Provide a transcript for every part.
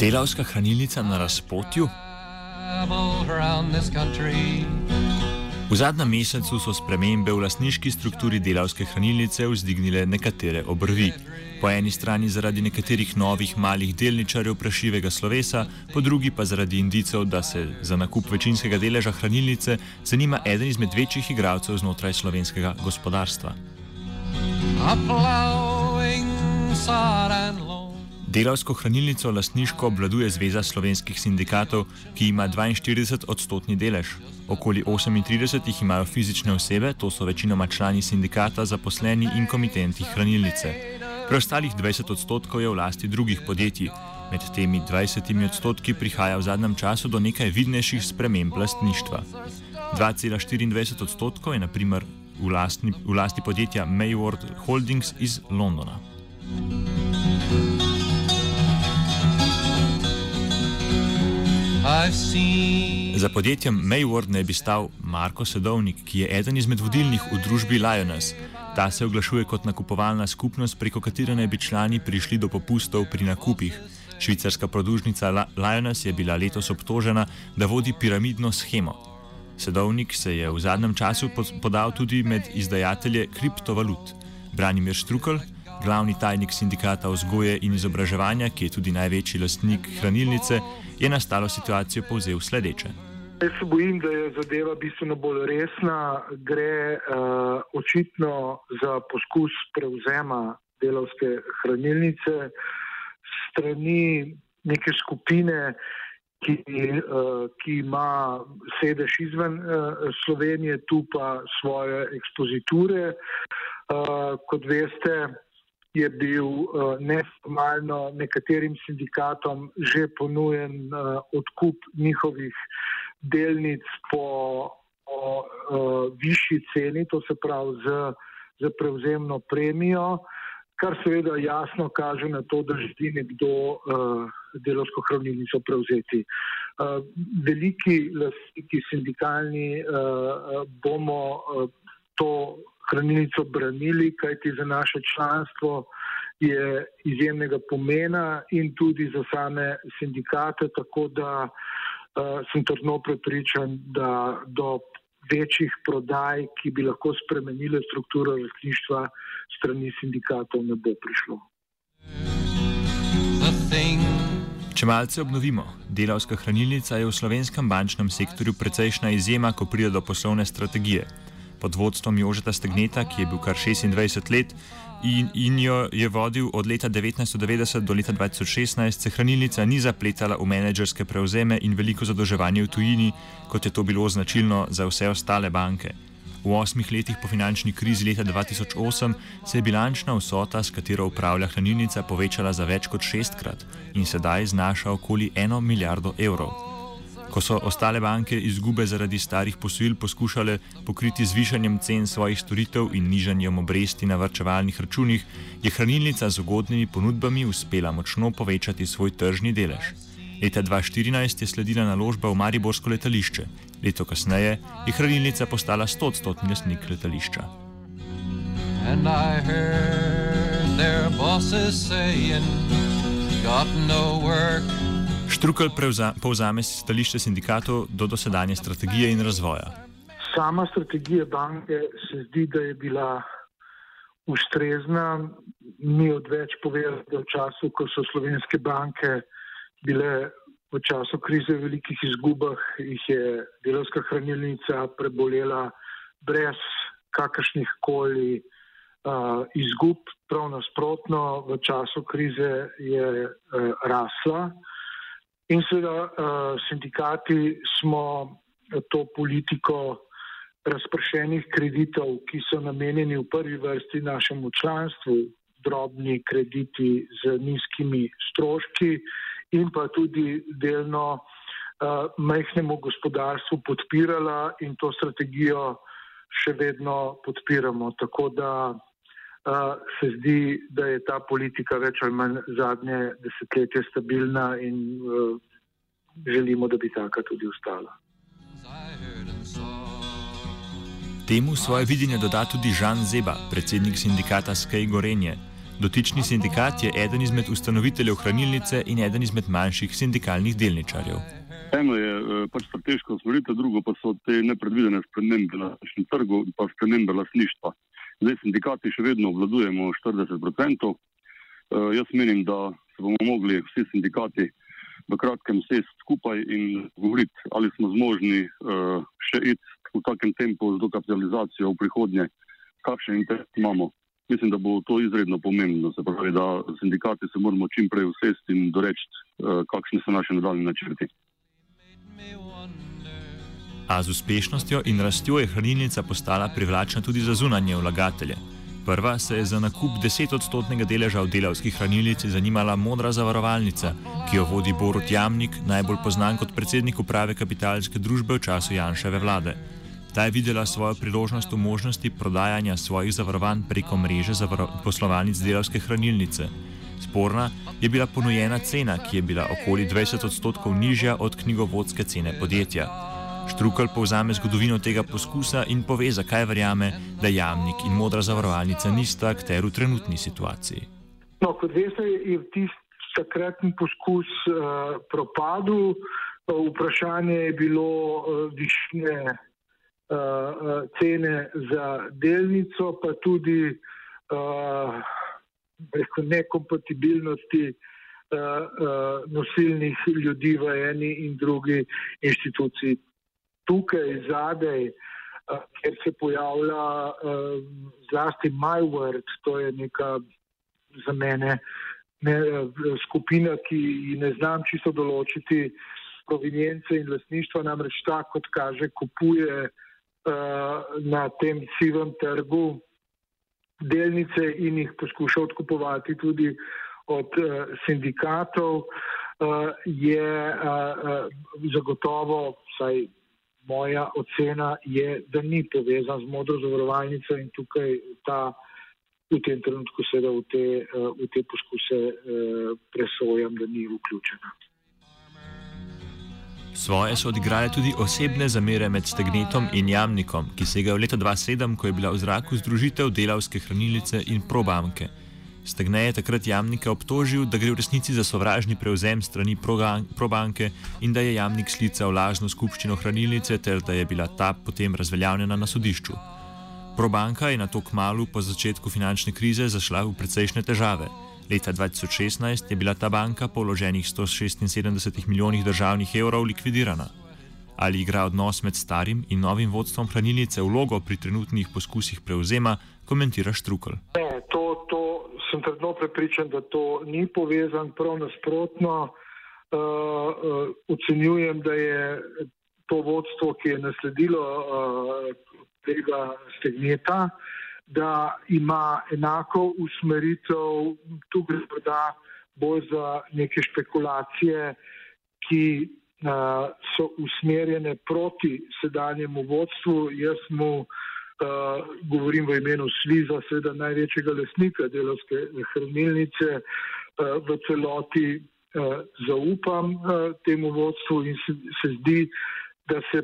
Delavska hranilnica na razpotju. V zadnjem mesecu so spremembe v lasniški strukturi delavske hranilnice vzdignile nekatere obrvi. Po eni strani zaradi nekaterih novih malih delničarjev prašivega slovesa, po drugi pa zaradi indicov, da se za nakup večinskega deleža hranilnice zanima eden izmed večjih igralcev znotraj slovenskega gospodarstva. Delavsko hranilnico lastniško obvladuje Zveza slovenskih sindikatov, ki ima 42 odstotni delež. Okoli 38 jih imajo fizične osebe, to so večinoma člani sindikata, zaposleni in komitenti hranilnice. Preostalih 20 odstotkov je v lasti drugih podjetij. Med temi 20 odstotki prihaja v zadnjem času do nekaj vidnejših sprememb lastništva. 2,24 odstotkov je naprimer v, lastni, v lasti podjetja Mayward Holdings iz Londona. Za podjetjem Mayward ne bi stal Marko Sedovnik, ki je eden izmed vodilnih v družbi Lioness. Ta se oglašuje kot nakupovalna skupnost, preko katere naj bi člani prišli do popustov pri nakupih. Švicarska produžnica Lioness je bila letos obtožena, da vodi piramidno schemo. Sedovnik se je v zadnjem času podal tudi med izdajatelje kriptovalut. Branimir Štrukel, glavni tajnik sindikata vzgoje in izobraževanja, ki je tudi največji lastnik hranilnice, je nastalo situacijo povzel sledeče. Jaz se bojim, da je zadeva bistveno bolj resna. Gre uh, očitno za poskus prevzema delovske hranilnice strani neke skupine, ki, uh, ki ima sedež izven uh, Slovenije, tu pa svoje ekspoziture. Uh, kot veste, je bil uh, neformalno nekaterim sindikatom že ponujen uh, odkup njihovih delnic po, po uh, višji ceni, to se pravi z, z prevzemno premijo, kar seveda jasno kaže na to, da želi nekdo delovsko hranilnico prevzeti. Veliki lastniki sindikalni bomo to hranilnico branili, kajti za naše članstvo je izjemnega pomena in tudi za same sindikate, tako da uh, sem trdno prepričan, da do večjih prodaj, ki bi lahko spremenile strukturo lastništva strani sindikatov, ne bo prišlo. Če malce obnovimo, delavska hranilnica je v slovenskem bančnem sektorju precejšna izjema, ko pride do poslovne strategije pod vodstvom Jožeta Stegneta, ki je bil kar 26 let in, in jo je vodil od leta 1990 do leta 2016, se hranilnica ni zapletala v menedžerske prevzeme in veliko zadolževanje v tujini, kot je to bilo značilno za vse ostale banke. V osmih letih po finančni krizi leta 2008 se je bilančna vsota, s katero upravlja hranilnica, povečala za več kot šestkrat in sedaj znaša okoli eno milijardo evrov. Ko so ostale banke izgube zaradi starih posojil poskušale pokriti z višanjem cen svojih storitev in nižanjem obresti na vrčevalnih računih, je hranilnica z ugodnimi ponudbami uspela močno povečati svoj tržni delež. Leta 2014 je sledila naložba v Mariborsko letališče, leto kasneje je hranilnica postala 100-odstotni lastnik letališča. And I heard their bosses saying, got no work. Štrukel povzame stališče sindikatov do dosedanje strategije in razvoja. Sama strategija banke se zdi, da je bila ustrezna. Ni odveč povedati, da v času, ko so slovenske banke bile v času krize v velikih izgubah, jih je delovska hranilnica prebolela brez kakršnih koli uh, izgub, prav nasprotno, v času krize je uh, rasla. In seveda uh, sindikati smo to politiko razpršenih kreditov, ki so namenjeni v prvi vrsti našemu članstvu, drobni krediti z nizkimi stroški in pa tudi delno uh, majhnemu gospodarstvu podpirala in to strategijo še vedno podpiramo. Tako da se zdi, da je ta politika več ali manj zadnje desetletje stabilna in uh, želimo, da bi taka tudi ostala. Temu svoje videnje doda tudi Žan Zeba, predsednik sindikata Skej Gorenje. Dotični sindikat je eden izmed ustanoviteljev hranilnice in eden izmed manjših sindikalnih delničarjev. Eno je eh, pač strateško usmeritev, drugo pa so te nepredvidene spremembe na našem trgu in pa spremembe lasništva. Zdaj sindikati še vedno obvladujemo 40%. Uh, jaz menim, da se bomo mogli vsi sindikati v kratkem sesti skupaj in govoriti, ali smo zmožni uh, še iti v takem tempu z dokapitalizacijo v prihodnje, kakšen interes imamo. Mislim, da bo to izredno pomembno, se pravi, da sindikati se moramo čim prej usesti in doreči, uh, kakšni so naše nadaljne načrti. A z uspešnostjo in rastjo je hranilnica postala privlačna tudi za zunanje vlagatelje. Prva se je za nakup 10-odstotnega deleža v delavski hranilnici zanimala modra zavarovalnica, ki jo vodi Borut Jamnik, najbolj znan kot predsednik uprave kapitalske družbe v času Janševe vlade. Ta je videla svojo priložnost v možnosti prodajanja svojih zavarovanj preko mreže poslovalnic delavske hranilnice. Sporna je bila ponujena cena, ki je bila okoli 20 odstotkov nižja od knjigovodske cene podjetja. Štrukel povzame zgodovino tega poskusa in pove, zakaj verjame, da jamnik in modra zavarovalnica nista akter v trenutni situaciji. No, kot veste, je tisti takratni poskus uh, propadel. Vprašanje je bilo uh, višine uh, cene za delnico, pa tudi uh, nekompatibilnosti uh, uh, nosilnih ljudi v eni in drugi inštituciji tukaj zadaj, uh, kjer se pojavlja uh, zlasti MyWord, to je neka za mene ne, skupina, ki ne znam čisto določiti provenience in lasništva, namreč ta, kot kaže, kupuje na tem sivem trgu delnice in jih poskuša odkupovati tudi od sindikatov, je zagotovo, vsaj moja ocena je, da ni povezan z modro zavarovalnico in tukaj ta, v tem trenutku seveda v te, v te poskuse eh, presojam, da ni vključena. Svoje so odigrale tudi osebne zamere med Stegnetom in Jamnikom, ki se ga v letu 2007, ko je bila v zraku združitev delavske hranilnice in probanke. Stegne je takrat Jamnika obtožil, da gre v resnici za sovražni prevzem strani probanke in da je Jamnik sklical lažno skupščino hranilnice ter da je bila ta potem razveljavljena na sodišču. Probanka je na to kmalu po začetku finančne krize zašla v precejšnje težave. Leta 2016 je bila ta banka po vloženih 176 milijonih državnih evrov likvidirana. Ali igra odnos med starim in novim vodstvom hranilnice vlogo pri trenutnih poskusih prevzema, komentira Štrukel. Sem trdno prepričan, da to ni povezan, prav nasprotno. Uh, uh, ocenjujem, da je to vodstvo, ki je nasledilo uh, tega stegneta, da ima enako usmeritev, tu gre morda bolj za neke špekulacije, ki uh, so usmerjene proti sedanjemu vodstvu. Jaz mu uh, Uh, govorim v imenu Sviza, seveda največjega lesnika delovske hranilnice, uh, v celoti uh, zaupam uh, temu vodstvu in se, se zdi, da se,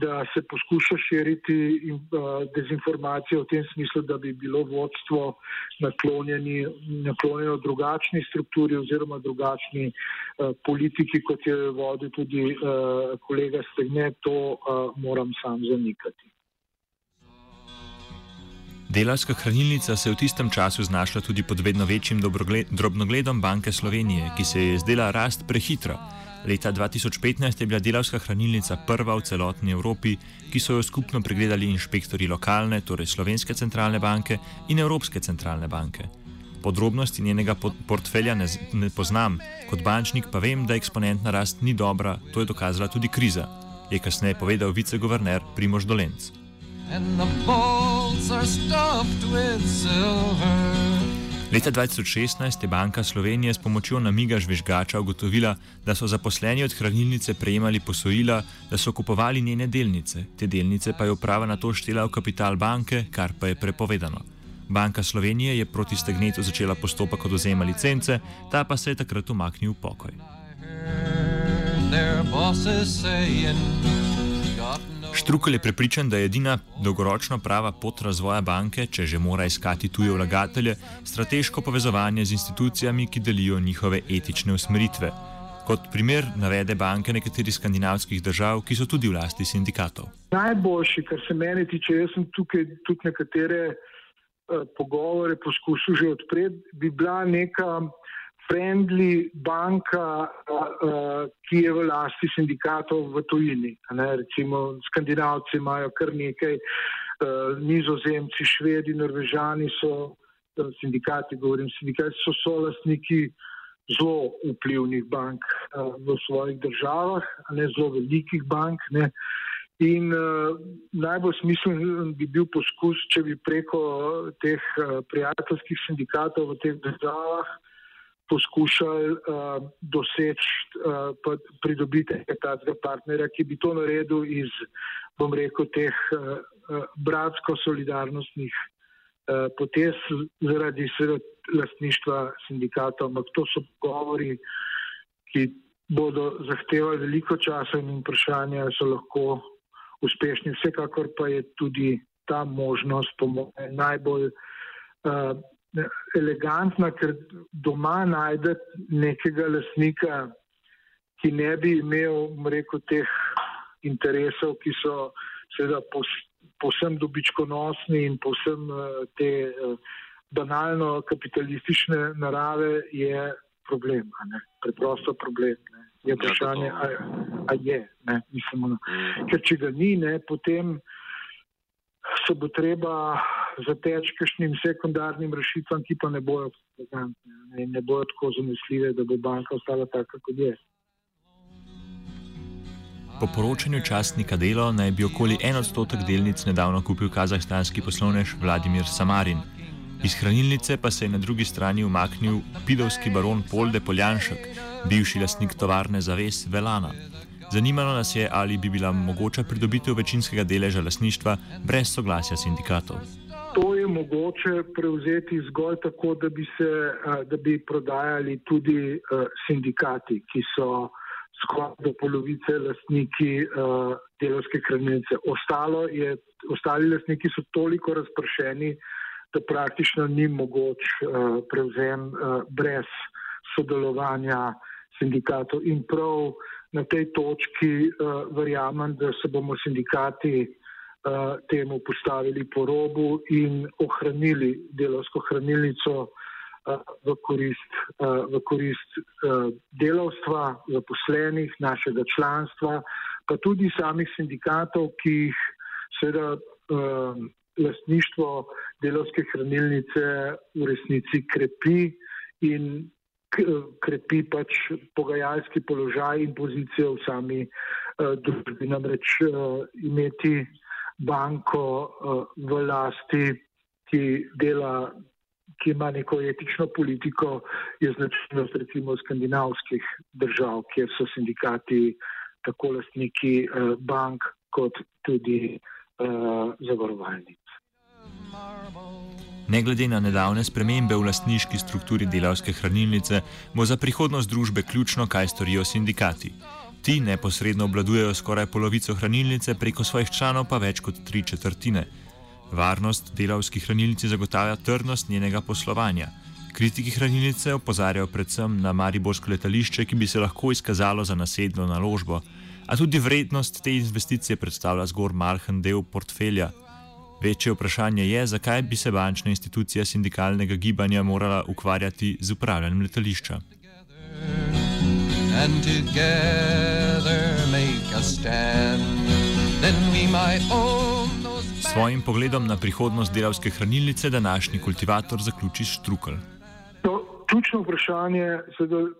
da se poskuša širiti in, dezinformacije v tem smislu, da bi bilo vodstvo naklonjeno drugačni strukturi oziroma drugačni politiki, kot je vodil tudi kolega Stegne, to moram sam zanikati. Delavska hranilnica se je v tistem času znašla tudi pod vedno večjim drobnogledom Banke Slovenije, ki se je zdela rast prehitra. Leta 2015 je bila delavska hranilnica prva v celotni Evropi, ki so jo skupno pregledali inšpektori lokalne, torej Slovenske centralne banke in Evropske centralne banke. Podrobnosti njenega portfelja ne, ne poznam, kot bančnik pa vem, da eksponentna rast ni dobra, to je dokazala tudi kriza, je kasneje povedal viceguverner Primož Dolenc. Leta 2016 je Banka Slovenije s pomočjo namiga žvižgača ugotovila, da so zaposleni od hranilnice prejemali posojila, da so kupovali njene delnice. Te delnice pa je uprava na to štela v kapital banke, kar pa je prepovedano. Banka Slovenije je proti Stegnetu začela postopek odozema licence, ta pa se je takrat umaknil v pokoj. Štrukel je prepričan, da je edina dolgoročno prava pot razvoja banke, če že mora iskati tuje vlagatelje, strateško povezovanje z institucijami, ki delijo njihove etične usmeritve. Kot primer navede banke nekaterih skandinavskih držav, ki so tudi v lasti sindikatov. Najboljši, kar se meni tiče, jaz sem tukaj tudi nekatere uh, pogovore poskusil že odpreti, bi bila neka friendly banka, ki je v lasti sindikatov v tujini. Recimo, skandinavci imajo kar nekaj, nizozemci, švedi, norvežani so sindikati, govorim, sindikati so solastniki zelo vplivnih bank v svojih državah, ne zelo velikih bank. Ne. In uh, najbolj smislen bi bil poskus, če bi preko teh uh, prijateljskih sindikatov v teh državah uh, poskušali uh, doseči, uh, pridobiti nekega partnerja, ki bi to naredil iz, bom rekel, teh uh, uh, bratsko-solidarnostnih uh, potez zaradi lastništva sindikatov. Ampak to so pogovori, ki bodo zahtevali veliko časa in vprašanja, so lahko uspešni. Vsekakor pa je tudi ta možnost, po mojem, najbolj. Uh, elegantna, ker doma najdete nekega lasnika, ki ne bi imel, rekel, teh interesov, ki so seveda posem dobičkonosni in posem eh, te eh, banalno kapitalistične narave, je problem, preprosto problem. Ne. Je vprašanje, a je, ne, mislimo, mm. ker če ga ni, ne, potem se bo treba zateči kakšnim sekundarnim rešitvam, ki pa ne bojo ne, ne bojo tako zanesljive, da bo banka ostala taka, kot je. Po poročanju časnika Delo naj bi okoli en odstotek delnic nedavno kupil kazahstanski poslovnež Vladimir Samarin. Iz hranilnice pa se je na drugi strani umaknil pidovski baron Polde Poljanšek, bivši lastnik tovarne Zaves Velana. Zanimalo nas je, ali bi bila mogoča pridobitev večinskega deleža lasništva brez soglasja sindikatov. Mogoče prevzeti zgolj tako, da bi, se, da bi prodajali tudi sindikati, ki so skoraj do polovice lastniki delovske hranilnice. Je, ostali lastniki so toliko razpršeni, da praktično ni mogoč prevzem brez sodelovanja sindikatov. In prav na tej točki verjamem, da se bomo sindikati temu postavili po robu in ohranili delovsko hranilnico uh, v korist, uh, v korist delovstva, zaposlenih, našega članstva, pa tudi samih sindikatov, ki jih seveda lastništvo delovske hranilnice v resnici krepi in krepi pač pogajalski položaj in pozicijo v sami uh, družbi. Namreč uh, imeti banko uh, v lasti, ki dela, ki ima neko etično politiko, je značilnost recimo skandinavskih držav, kjer so sindikati tako lastniki uh, bank kot tudi uh, zavarovalnic. Ne glede na nedavne spremembe v lastniški strukturi delavske hranilnice, bo za prihodnost družbe ključno, kaj storijo sindikati. Ti neposredno obladujejo skoraj polovico hranilnice, preko svojih članov pa več kot tri četrtine. Varnost delavskih hranilnic zagotavlja trdnost njenega poslovanja. Kritiki hranilnice opozarjajo predvsem na Mariborsko letališče, ki bi se lahko izkazalo za nasedlo naložbo, a tudi vrednost te investicije predstavlja zgor malhen del portfelja. Večje vprašanje je, zakaj bi se bančna institucija sindikalnega gibanja morala ukvarjati z upravljanjem letališča. And together make a stand, then we might own those. Svojim pogledom na prihodnost delavske hranilnice današnji kultivator zaključi Štrukel. Ključno vprašanje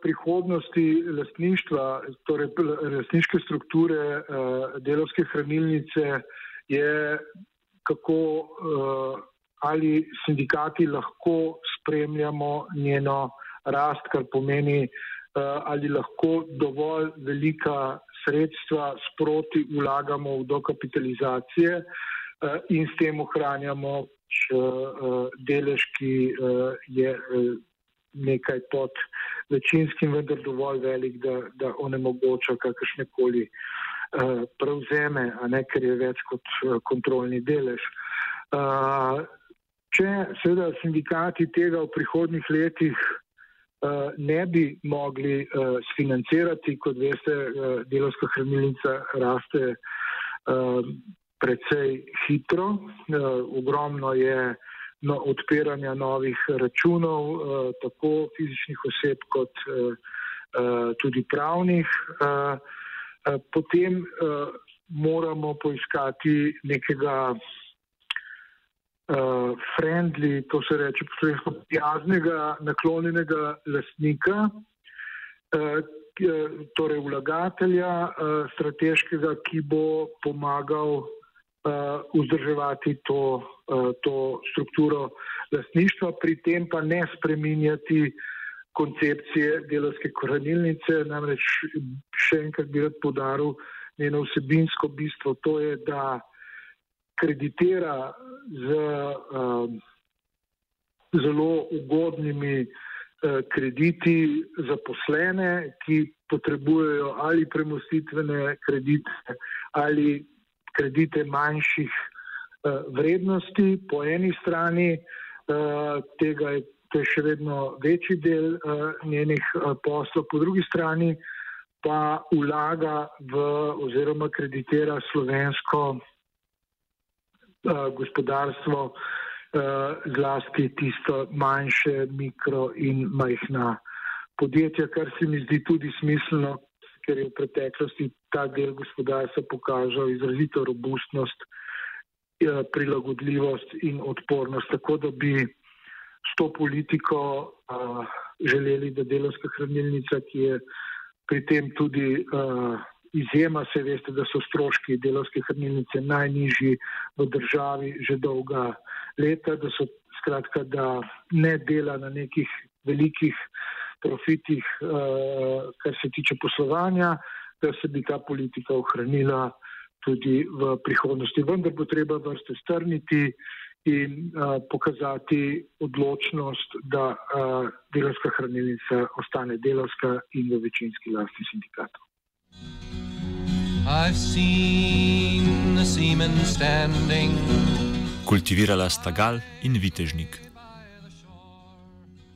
prihodnosti lastništva, torej lastniške strukture uh, delovske hranilnice je, kako uh, ali sindikati lahko spremljamo njeno rast, kar pomeni, ali lahko dovolj velika sredstva sproti vlagamo v dokapitalizacije uh, in s tem ohranjamo uh, delež, ki je. Nekaj pod večinskim, vendar dovolj velik, da, da onemogoča kakršne koli prevzeme, a ne ker je več kot kontrolni delež. Če seveda sindikati tega v prihodnih letih ne bi mogli uh, sfinancirati, kot veste, uh, delovska hranilnica raste precej hitro, ogromno je no, odpiranja novih računov, eh, tako fizičnih oseb, kot eh, eh, tudi pravnih. Eh, eh, potem eh, moramo poiskati nekega eh, friendly, to se reče, prijaznega, naklonjenega lastnika. Eh, Torej, vlagatelja, uh, strateškega, ki bo pomagal uh, vzdrževati to, uh, to strukturo lastništva, pri tem pa ne spreminjati koncepcije delovske korenilnice. Namreč še enkrat bi rad podaril njeno vsebinsko bistvo, to je, da kreditira z uh, zelo ugodnimi uh, krediti zaposlene, ki potrebujejo ali premustitvene kredite ali kredite manjših uh, vrednosti, po eni strani uh, tega je, je še vedno večji del uh, njenih uh, poslov, po drugi strani pa vlaga v oziroma kreditira slovensko gospodarstvo, uh, zlasti tisto manjše, mikro in majhna podjetja, kar se mi zdi tudi smiselno, ker je v preteklosti ta del gospodarstva pokazal izrazito robustnost, eh, prilagodljivost in odpornost. Tako da bi s to politiko želeli, da delovska hranilnica, ki je pri tem tudi izjema, se veste, da so stroški delovske hranilnice najnižji v državi že dolga leta, da so skratka, da ne dela na nekih velikih profitih, uh, kar se tiče poslovanja, da se bi ta politika ohranila tudi v prihodnosti. Vendar bo treba vrste strniti in uh, pokazati odločnost, da uh, delovska hranilnica ostane delovska in v večinski lasti sindikatov. Kultivirala sta gal in vitežnik.